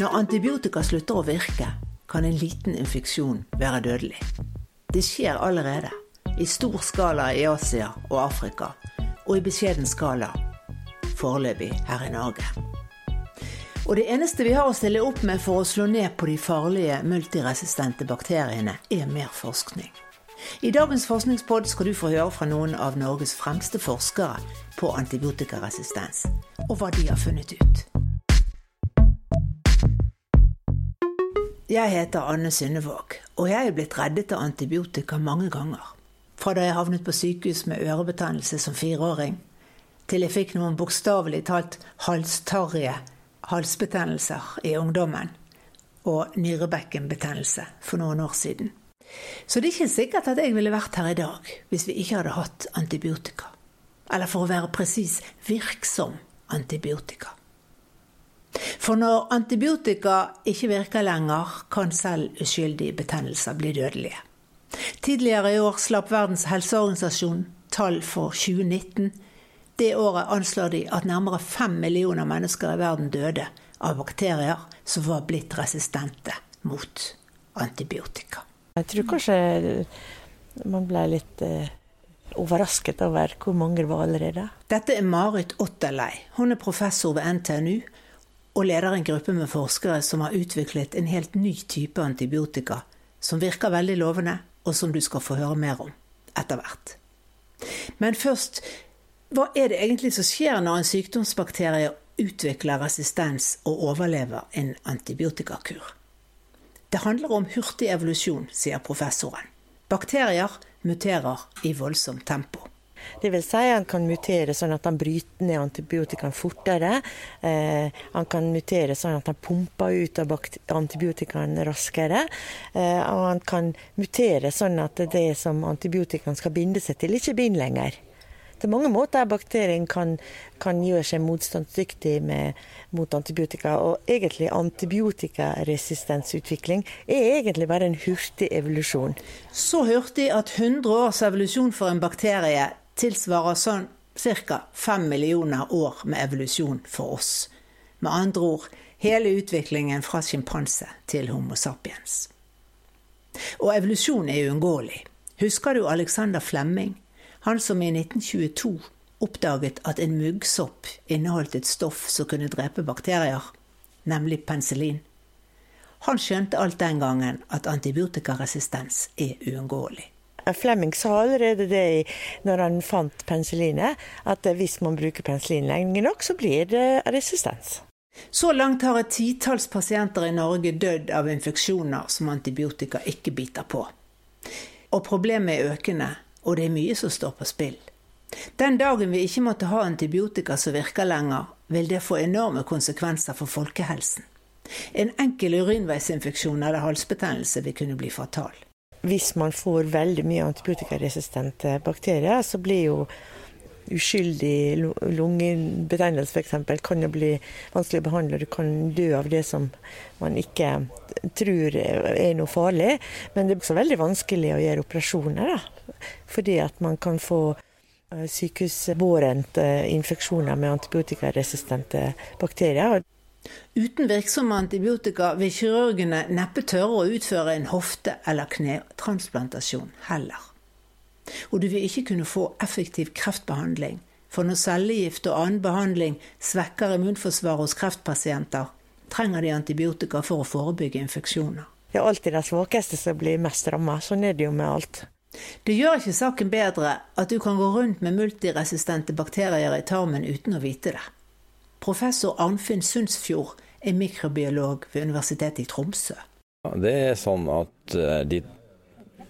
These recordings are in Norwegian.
Når antibiotika slutter å virke, kan en liten infeksjon være dødelig. Det skjer allerede. I stor skala i Asia og Afrika, og i beskjeden skala foreløpig her i Norge. Og det eneste vi har å stille opp med for å slå ned på de farlige multiresistente bakteriene, er mer forskning. I dagens forskningspod skal du få høre fra noen av Norges fremste forskere på antibiotikaresistens, og hva de har funnet ut. Jeg heter Anne Synnevåg, og jeg er blitt reddet av antibiotika mange ganger. Fra da jeg havnet på sykehus med ørebetennelse som fireåring, til jeg fikk noen bokstavelig talt halstarrige halsbetennelser i ungdommen, og nyrebekkenbetennelse for noen år siden. Så det er ikke sikkert at jeg ville vært her i dag hvis vi ikke hadde hatt antibiotika. Eller for å være presis virksom antibiotika. For når antibiotika ikke virker lenger, kan selv uskyldige betennelser bli dødelige. Tidligere i år slapp Verdens helseorganisasjon tall for 2019. Det året anslår de at nærmere fem millioner mennesker i verden døde av bakterier som var blitt resistente mot antibiotika. Jeg tror kanskje man ble litt eh, overrasket over hvor mange det var allerede. Dette er Marit Otterlei. Hun er professor ved NTNU og leder en gruppe med forskere som har utviklet en helt ny type antibiotika som virker veldig lovende, og som du skal få høre mer om etter hvert. Men først, hva er det egentlig som skjer når en sykdomsbakterie utvikler resistens og overlever en antibiotikakur? Det handler om hurtig evolusjon, sier professoren. Bakterier muterer i voldsomt tempo. Vil si han kan mutere sånn at han bryter ned antibiotikaen fortere. Eh, han kan mutere sånn at han pumper ut av antibiotikaen raskere. Eh, og han kan mutere sånn at det som antibiotikaen skal binde seg til, ikke binder lenger. Det er mange måter bakterien kan, kan gjøre seg motstandsdyktig med, mot antibiotika. Og egentlig antibiotikaresistensutvikling er egentlig bare en hurtig evolusjon. Så hurtig at 100 års evolusjon for en bakterie tilsvarer sånn ca. 5 millioner år med evolusjon for oss. Med andre ord hele utviklingen fra sjimpanse til Homo sapiens. Og evolusjon er uunngåelig. Husker du Alexander Flemming? Han som i 1922 oppdaget at en muggsopp inneholdt et stoff som kunne drepe bakterier, nemlig penicillin. Han skjønte alt den gangen at antibiotikaresistens er uunngåelig. Flemming sa allerede det når han fant penicillinet, at hvis man bruker penicillin lenge nok, så blir det resistens. Så langt har et titalls pasienter i Norge dødd av infeksjoner som antibiotika ikke biter på. Og problemet er økende, og det er mye som står på spill. Den dagen vi ikke måtte ha antibiotika som virker lenger, vil det få enorme konsekvenser for folkehelsen. En enkel urinveisinfeksjon eller halsbetennelse vil kunne bli fatal hvis man får veldig mye antibiotikaresistente bakterier, så blir jo uskyldig lungebetennelse f.eks. kan jo bli vanskelig å behandle. Du kan dø av det som man ikke tror er noe farlig. Men det er også veldig vanskelig å gjøre operasjoner, da. Fordi at man kan få sykehusbårent infeksjoner med antibiotikaresistente bakterier. Uten virksomme antibiotika vil kirurgene neppe tørre å utføre en hofte- eller knetransplantasjon heller. Og du vil ikke kunne få effektiv kreftbehandling, for når cellegift og annen behandling svekker immunforsvaret hos kreftpasienter, trenger de antibiotika for å forebygge infeksjoner. Det er alltid de svakeste som blir mest ramma. Sånn er det jo med alt. Det gjør ikke saken bedre at du kan gå rundt med multiresistente bakterier i tarmen uten å vite det. Professor Arnfinn Sundsfjord er mikrobiolog ved Universitetet i Tromsø. Det er sånn at eh, de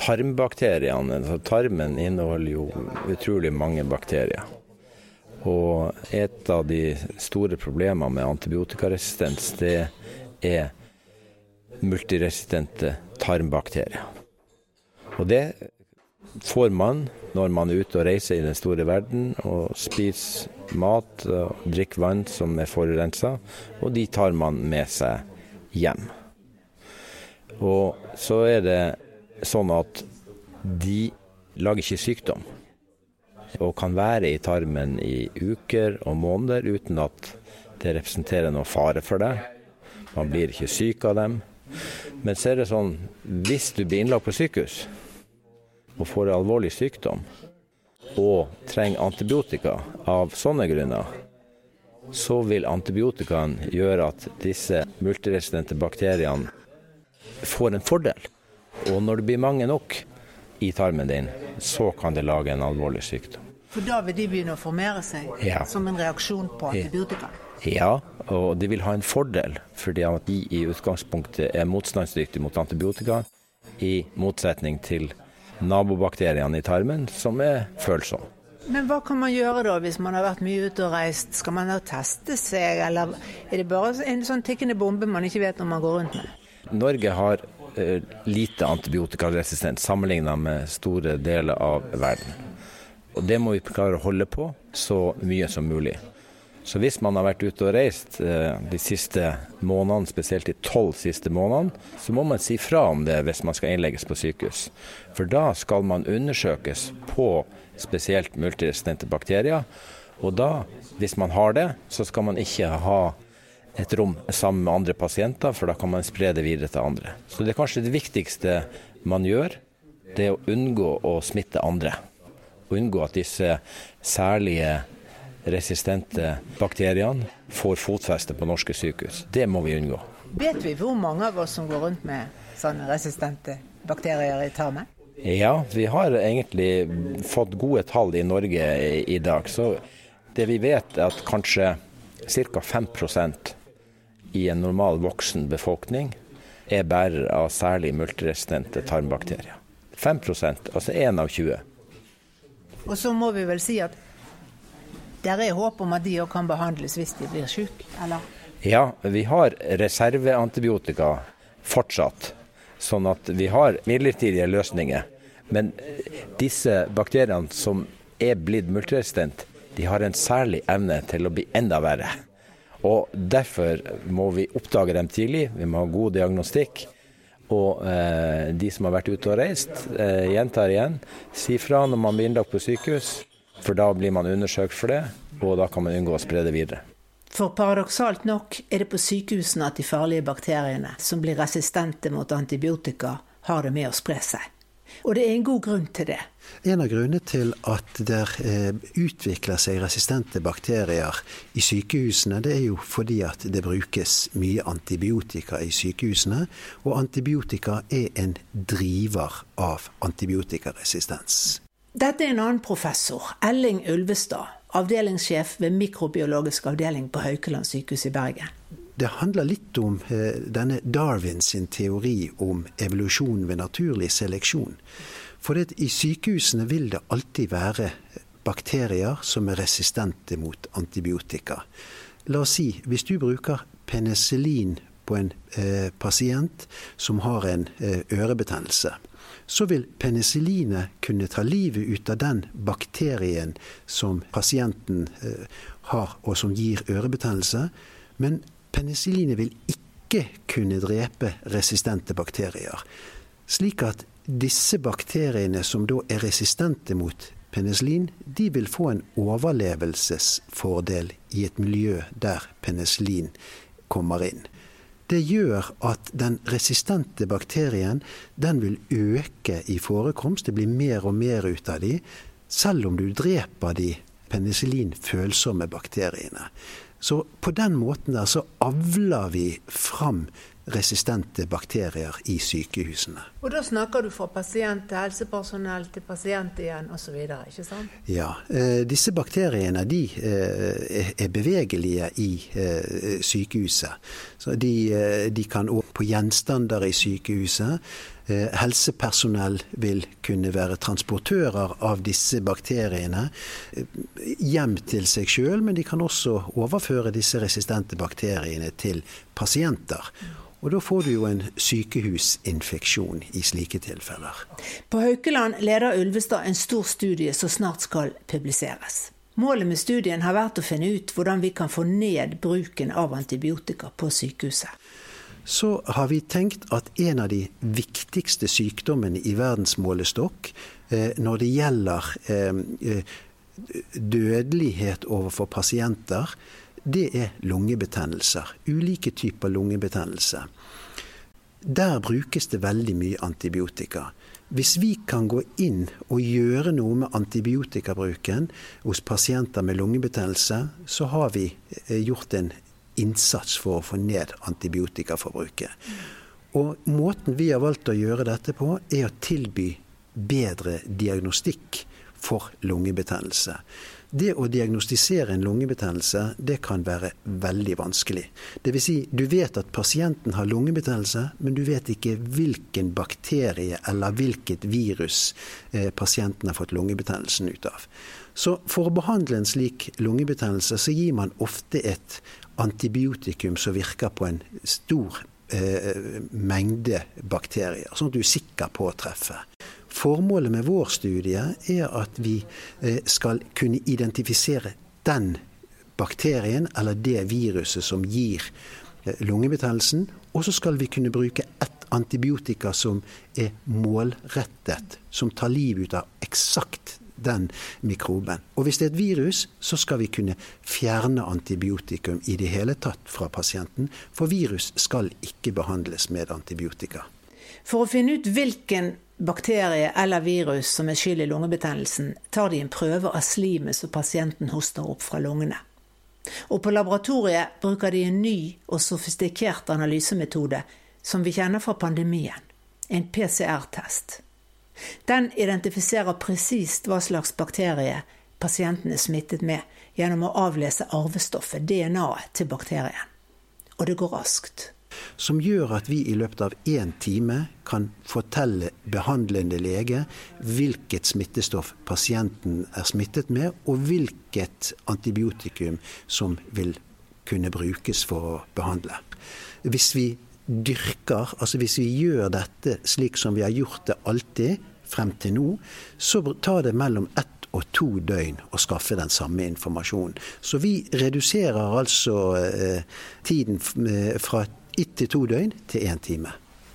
tarmbakteriene, altså Tarmen inneholder jo utrolig mange bakterier. Og et av de store problemene med antibiotikaresistens, det er multiresistente tarmbakterier. Og det får man når man er ute og reiser i den store verden og spiser mat og drikker vann som er forurensa, og de tar man med seg hjem. Og så er det sånn at de lager ikke sykdom, og kan være i tarmen i uker og måneder uten at det representerer noen fare for deg. Man blir ikke syk av dem. Men så er det sånn, hvis du blir innlagt på sykehus og får alvorlig sykdom og trenger antibiotika av sånne grunner, så vil antibiotikaen gjøre at disse multiresistente bakteriene får en fordel. Og når det blir mange nok i tarmen din, så kan det lage en alvorlig sykdom. For da vil de begynne å formere seg Ja. som en reaksjon på antibiotika? Ja, og de vil ha en fordel, fordi de i utgangspunktet er motstandsdyktige mot antibiotika, i motsetning til nabobakteriene i tarmen, som er følsomme. Men hva kan man gjøre da hvis man har vært mye ute og reist? Skal man da teste seg, eller er det bare en sånn tikkende bombe man ikke vet når man går rundt med? Norge har eh, lite antibiotikaresistent sammenlignet med store deler av verden. Og det må vi klare å holde på så mye som mulig. Så hvis man har vært ute og reist eh, de siste månedene, spesielt de tolv siste månedene, så må man si fra om det hvis man skal innlegges på sykehus. For da skal man undersøkes på spesielt multiresistente bakterier. Og da, hvis man har det, så skal man ikke ha et rom sammen med andre pasienter, for da kan man spre det videre til andre. Så det er kanskje det viktigste man gjør, det er å unngå å smitte andre. Unngå at disse særlige resistente bakteriene får fotfeste på norske sykehus. Det må vi unngå. Vet vi hvor mange av oss som går rundt med sånne resistente bakterier i tarmen? Ja, vi har egentlig fått gode tall i Norge i, i dag. Så det vi vet er at kanskje ca. 5% i en normal voksen befolkning er bærer av særlig multiresistente tarmbakterier. 5% altså 1 av 20. Og så må vi vel si at det er håp om at de òg kan behandles hvis de blir syke, eller? Ja, vi har reserveantibiotika fortsatt, sånn at vi har midlertidige løsninger. Men disse bakteriene som er blitt multiresistent, de har en særlig evne til å bli enda verre. Og Derfor må vi oppdage dem tidlig, vi må ha god diagnostikk. Og eh, de som har vært ute og reist, eh, gjentar igjen, si fra når man blir innlagt på sykehus, for da blir man undersøkt for det, og da kan man unngå å spre det videre. For paradoksalt nok er det på sykehusene at de farlige bakteriene som blir resistente mot antibiotika, har det med å spre seg. Og det er en god grunn til det. En av grunnene til at det eh, utvikler seg resistente bakterier i sykehusene, det er jo fordi at det brukes mye antibiotika i sykehusene. Og antibiotika er en driver av antibiotikaresistens. Dette er en annen professor, Elling Ulvestad, avdelingssjef ved mikrobiologisk avdeling på Haukeland sykehus i Bergen. Det handler litt om eh, denne Darwin sin teori om evolusjon ved naturlig seleksjon. For det, i sykehusene vil det alltid være bakterier som er resistente mot antibiotika. La oss si, hvis du bruker penicillin på en eh, pasient som har en eh, ørebetennelse, så vil penicillinet kunne ta livet ut av den bakterien som pasienten eh, har, og som gir ørebetennelse. Men penicillinet vil ikke kunne drepe resistente bakterier. Slik at disse bakteriene som da er resistente mot penicillin, de vil få en overlevelsesfordel i et miljø der penicillin kommer inn. Det gjør at den resistente bakterien den vil øke i forekomst. Det blir mer og mer ut av de, selv om du dreper de penicillinfølsomme bakteriene. Så på den måten der så avler vi fram resistente bakterier i sykehusene. Og da snakker du fra pasient til helsepersonell til pasient igjen osv., ikke sant? Ja. Eh, disse bakteriene de eh, er bevegelige i eh, sykehuset. Så de, de kan òg på gjenstander i sykehuset. Eh, helsepersonell vil kunne være transportører av disse bakteriene eh, hjem til seg sjøl, men de kan også overføre disse resistente bakteriene til pasienter. Og da får du jo en sykehusinfeksjon i slike tilfeller. På Haukeland leder Ulvestad en stor studie som snart skal publiseres. Målet med studien har vært å finne ut hvordan vi kan få ned bruken av antibiotika på sykehuset. Så har vi tenkt at en av de viktigste sykdommene i verdensmålestokk eh, når det gjelder eh, dødelighet overfor pasienter, det er lungebetennelser. Ulike typer lungebetennelse. Der brukes det veldig mye antibiotika. Hvis vi kan gå inn og gjøre noe med antibiotikabruken hos pasienter med lungebetennelse, så har vi eh, gjort en innsats for å få ned antibiotikaforbruket. Og måten vi har valgt å gjøre dette på, er å tilby bedre diagnostikk for lungebetennelse. Det å diagnostisere en lungebetennelse det kan være veldig vanskelig. Dvs. Si, du vet at pasienten har lungebetennelse, men du vet ikke hvilken bakterie eller hvilket virus eh, pasienten har fått lungebetennelsen ut av. Så for å behandle en slik lungebetennelse, så gir man ofte et antibiotikum som virker på en stor eh, mengde bakterier, sånn at du er sikker på å treffe. Formålet med vår studie er at vi eh, skal kunne identifisere den bakterien eller det viruset som gir eh, lungebetennelsen. Og så skal vi kunne bruke ett antibiotika som er målrettet, som tar livet ut av eksakt den mikroben. Og hvis det er et virus, så skal vi kunne fjerne antibiotikum i det hele tatt fra pasienten. For virus skal ikke behandles med antibiotika. For å finne ut hvilken bakterie eller virus som er skyld i lungebetennelsen, tar de en prøve av slimet som pasienten hoster opp fra lungene. Og på laboratoriet bruker de en ny og sofistikert analysemetode som vi kjenner fra pandemien, en PCR-test. Den identifiserer presist hva slags bakterie pasienten er smittet med, gjennom å avlese arvestoffet, DNA-et, til bakterien. Og det går raskt som gjør at vi i løpet av én time kan fortelle behandlende lege hvilket smittestoff pasienten er smittet med, og hvilket antibiotikum som vil kunne brukes for å behandle. Hvis vi dyrker, altså hvis vi gjør dette slik som vi har gjort det alltid frem til nå, så tar det mellom ett og to døgn å skaffe den samme informasjonen. Så vi reduserer altså eh, tiden eh, fra ett til to døgn til én time.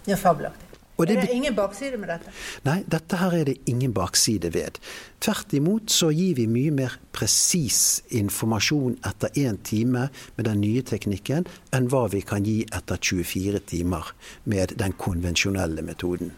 Ja, fabelaktig. Og det, er det ingen bakside med dette? Nei, dette her er det ingen bakside ved. Tvert imot så gir vi mye mer presis informasjon etter én time med den nye teknikken enn hva vi kan gi etter 24 timer med den konvensjonelle metoden.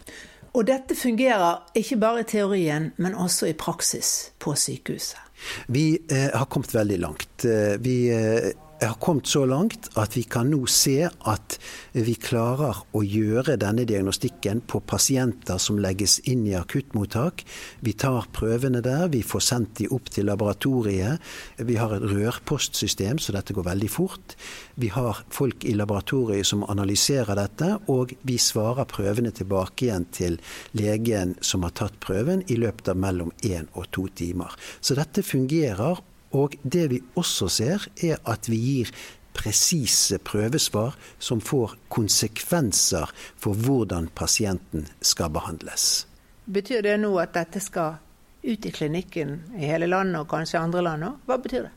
Og dette fungerer ikke bare i teorien, men også i praksis på sykehuset? Vi eh, har kommet veldig langt. Eh, vi eh, har kommet så langt at vi kan nå se at vi klarer å gjøre denne diagnostikken på pasienter som legges inn i akuttmottak. Vi tar prøvene der, vi får sendt de opp til laboratoriet. Vi har et rørpostsystem, så dette går veldig fort. Vi har folk i laboratoriet som analyserer dette, og vi svarer prøvene tilbake igjen til legen som har tatt prøven, i løpet av mellom én og to timer. Så dette fungerer. Og det vi også ser, er at vi gir presise prøvesvar som får konsekvenser for hvordan pasienten skal behandles. Betyr det nå at dette skal ut i klinikken i hele landet, og kanskje andre land òg? Hva betyr det?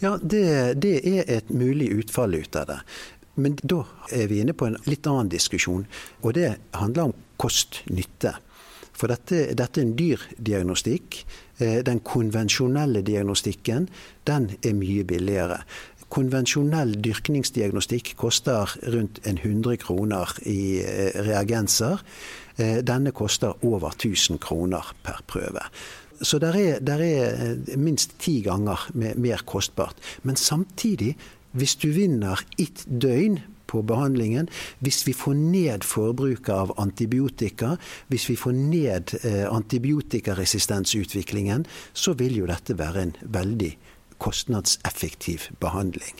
Ja, det, det er et mulig utfall ut av det. Men da er vi inne på en litt annen diskusjon, og det handler om kost-nytte. For dette, dette, er en dyr diagnostikk. Eh, den konvensjonelle diagnostikken den er mye billigere. Konvensjonell dyrkningsdiagnostikk koster rundt 100 kroner i eh, reagenser. Eh, denne koster over 1000 kroner per prøve. Så det er, der er minst ti ganger mer kostbart. Men samtidig, hvis du vinner ett døgn på behandlingen. Hvis vi får ned forbruket av antibiotika, hvis vi får ned eh, antibiotikaresistensutviklingen, så vil jo dette være en veldig kostnadseffektiv behandling.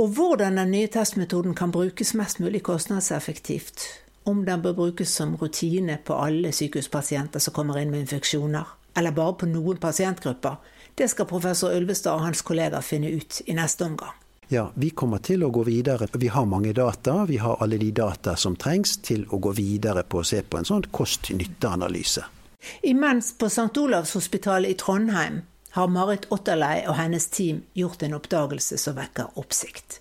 Og hvordan den nye testmetoden kan brukes mest mulig kostnadseffektivt. Om den bør brukes som rutine på alle sykehuspasienter som kommer inn med infeksjoner, eller bare på noen pasientgrupper, det skal professor Ulvestad og hans kollegaer finne ut i neste omgang. Ja, vi kommer til å gå videre. Vi har mange data. Vi har alle de data som trengs til å gå videre på å se på en sånn kost-nytte-analyse. Imens på St. Olavs hospital i Trondheim har Marit Otterlei og hennes team gjort en oppdagelse som vekker oppsikt.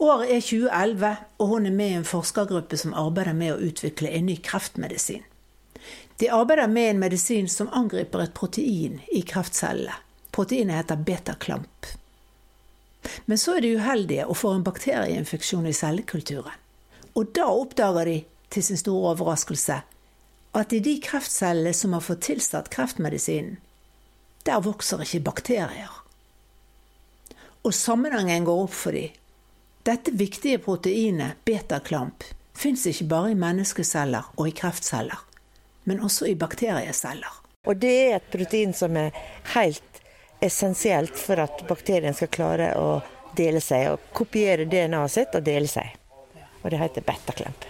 Året er 2011, og hun er med i en forskergruppe som arbeider med å utvikle en ny kreftmedisin. De arbeider med en medisin som angriper et protein i kreftcellene. Proteinet heter betaklamp. Men så er de uheldige og får en bakterieinfeksjon i cellekulturen. Og da oppdager de, til sin store overraskelse, at i de kreftcellene som har fått tilsatt kreftmedisinen, der vokser ikke bakterier. Og sammenhengen går opp for dem. Dette viktige proteinet, betaklamp, fins ikke bare i menneskeceller og i kreftceller, men også i bakterieceller. Og det er et protein som er helt essensielt for at bakterien skal klare å dele seg, og kopiere DNA-et sitt og dele seg. Og det heter betaklemp.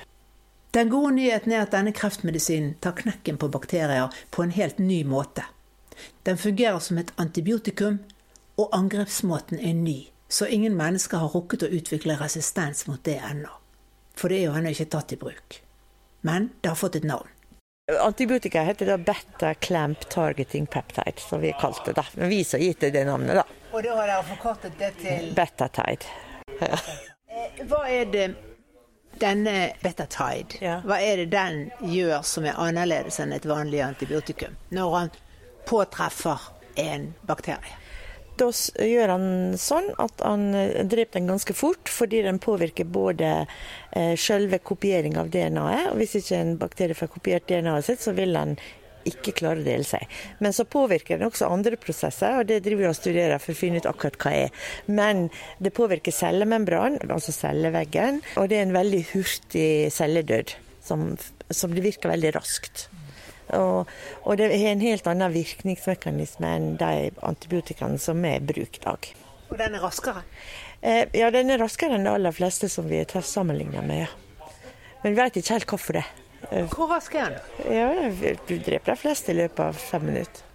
Den gode nyheten er at denne kreftmedisinen tar knekken på bakterier på en helt ny måte. Den fungerer som et antibiotikum, og angrepsmåten er ny, så ingen mennesker har rukket å utvikle resistens mot det ennå. For det er jo ennå ikke tatt i bruk. Men det har fått et navn. Antibiotika heter da beta-clamp targeting peptide, som vi kalte det. da. Men vi som gitt det det navnet, da. Og da har dere forkortet det til Betatide. Ja. Hva er det denne betatide, Ja. hva er det den gjør som er annerledes enn et vanlig antibiotikum, når han påtreffer en bakterie? Da gjør han sånn at han eh, dreper den ganske fort, fordi den påvirker både eh, selve kopiering av DNA-et, og hvis ikke en bakterie får kopiert DNA-et sitt, så vil den ikke klare å dele seg. Men så påvirker den også andre prosesser, og det driver vi og studerer for å finne ut akkurat hva er. Men det påvirker cellemembranen, altså celleveggen, og det er en veldig hurtig celledød, som, som det virker veldig raskt. Og, og det har en helt annen virkningsmekanisme enn de antibiotikaene som vi bruker bruk i dag. Og den er raskere? Eh, ja, den er raskere enn de aller fleste som vi har sammenligna med, ja. Men vi vet ikke helt hvorfor det. Hvor rask er den? Ja, du dreper de fleste i løpet av fem minutter.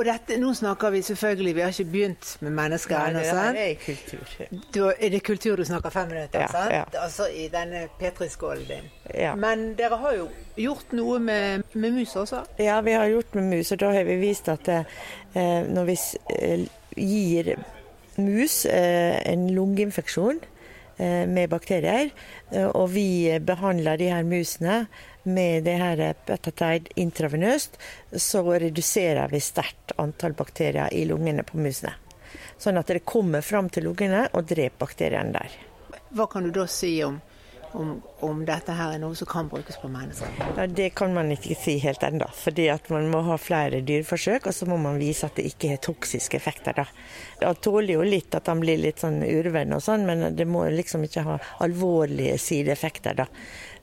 Og dette, nå snakker vi selvfølgelig, vi har ikke begynt med mennesker ennå, sant? er kultur. Da er det kultur du snakker fem minutter, Ja, sant? ja. Altså i denne petriskålen din. Ja. Men dere har jo gjort noe med, med mus også? Ja, vi har gjort med mus, og da har vi vist at eh, når vi eh, gir mus eh, en lungeinfeksjon med bakterier, eh, og vi behandler de her musene med det her betateid intravenøst, så reduserer vi sterkt antall bakterier i lungene på musene. Sånn at det kommer fram til lungene og dreper bakteriene der. Hva kan du da si om, om, om dette her er noe som kan brukes på mennesker? Ja, Det kan man ikke si helt ennå, fordi at man må ha flere dyreforsøk, og så må man vise at det ikke har toksiske effekter. da. Han tåler jo litt at han blir litt sånn urvenn og sånn, men det må liksom ikke ha alvorlige sideeffekter. da.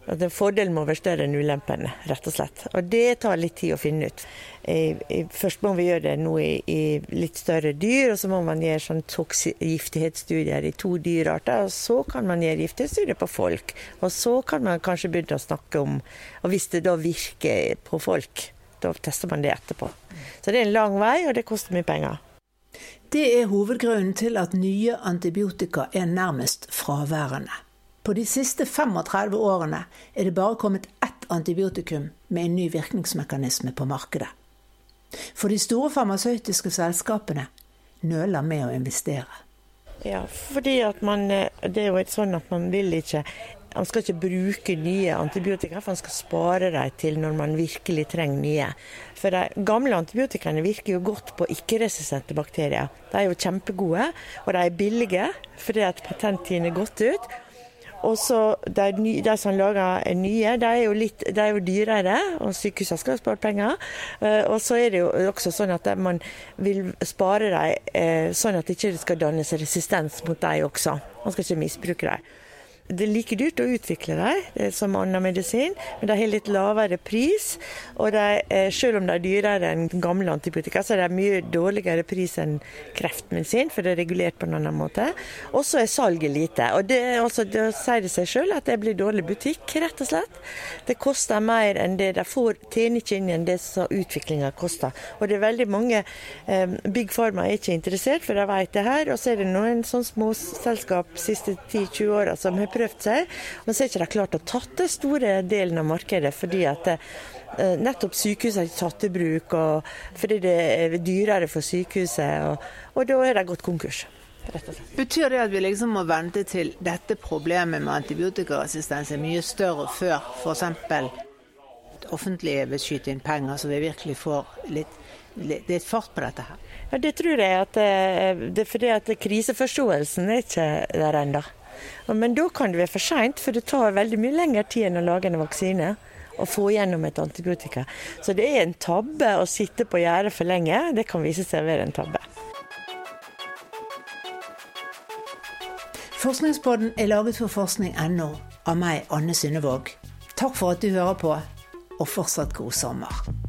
At en Fordelen må være større enn ulempene, rett og slett. Og det tar litt tid å finne ut. Først må vi gjøre det nå i, litt større dyr, og så må man gjøre sånn giftighetsstudier i to dyrarter. Og så kan man gjøre giftighetsstudier på folk. Og så kan man kanskje begynne å snakke om Og hvis det da virker på folk, da tester man det etterpå. Så det er en lang vei, og det koster mye penger. Det er hovedgrunnen til at nye antibiotika er nærmest fraværende. På de siste 35 årene er det bare kommet ett antibiotikum med en ny virkningsmekanisme på markedet. For de store farmasøytiske selskapene nøler med å investere. Ja, fordi at man eh, Det er jo et sånn at man vil ikke Man skal ikke bruke nye antibiotika, for man skal spare dem til når man virkelig trenger nye. For de gamle antibiotikaene virker jo godt på ikke-resistente bakterier. De er jo kjempegode, og de er billige fordi at patenttiden er gått ut. Og så de, de som lager nye, de er jo, litt, de er jo dyrere, og sykehusene skal spare penger. Eh, Og så er det jo også sånn at man vil spare dem eh, sånn at det ikke skal dannes resistens mot dem også. Man skal ikke misbruke dem. Det er like dyrt å utvikle dem eh, som annen medisin, men de har litt lavere pris. Og de, eh, selv om de er dyrere enn gamle antibiotika, så er de mye dårligere pris enn kreftmedisin, for det er regulert på en annen måte. Og så er salget lite. Og det, altså, det sier det seg selv at det blir dårlig butikk, rett og slett. Det koster mer enn det de får, tjener ikke inn igjen det som utviklinga koster. Og det er veldig mange eh, Big Pharma er ikke interessert, for de vet det her. Og så er det noen sånne småselskap de siste 10-20 åra som har prøvd seg, og så har ikke de klart å tatt den store delen av markedet fordi at eh, nettopp sykehuset har ikke tatt i bruk, og fordi det er dyrere for sykehuset, og, og da har de gått konkurs. Betyr det at vi liksom må vente til dette problemet med antibiotikaresistens er mye større før f.eks. offentlige vil skyte inn penger, så vi virkelig får litt, litt, litt fart på dette her? Ja, Det tror jeg at det, det er fordi at kriseforståelsen er ikke der ennå. Men da kan det være for seint, for det tar veldig mye lengre tid enn å lage en vaksine. Og få gjennom et antibiotika. Så det er en tabbe å sitte på gjerdet for lenge. Det kan vise seg å være en tabbe. Forskningspodden er laget for forskning.no av meg, Anne Synnevåg. Takk for at du hører på, og fortsatt god sommer.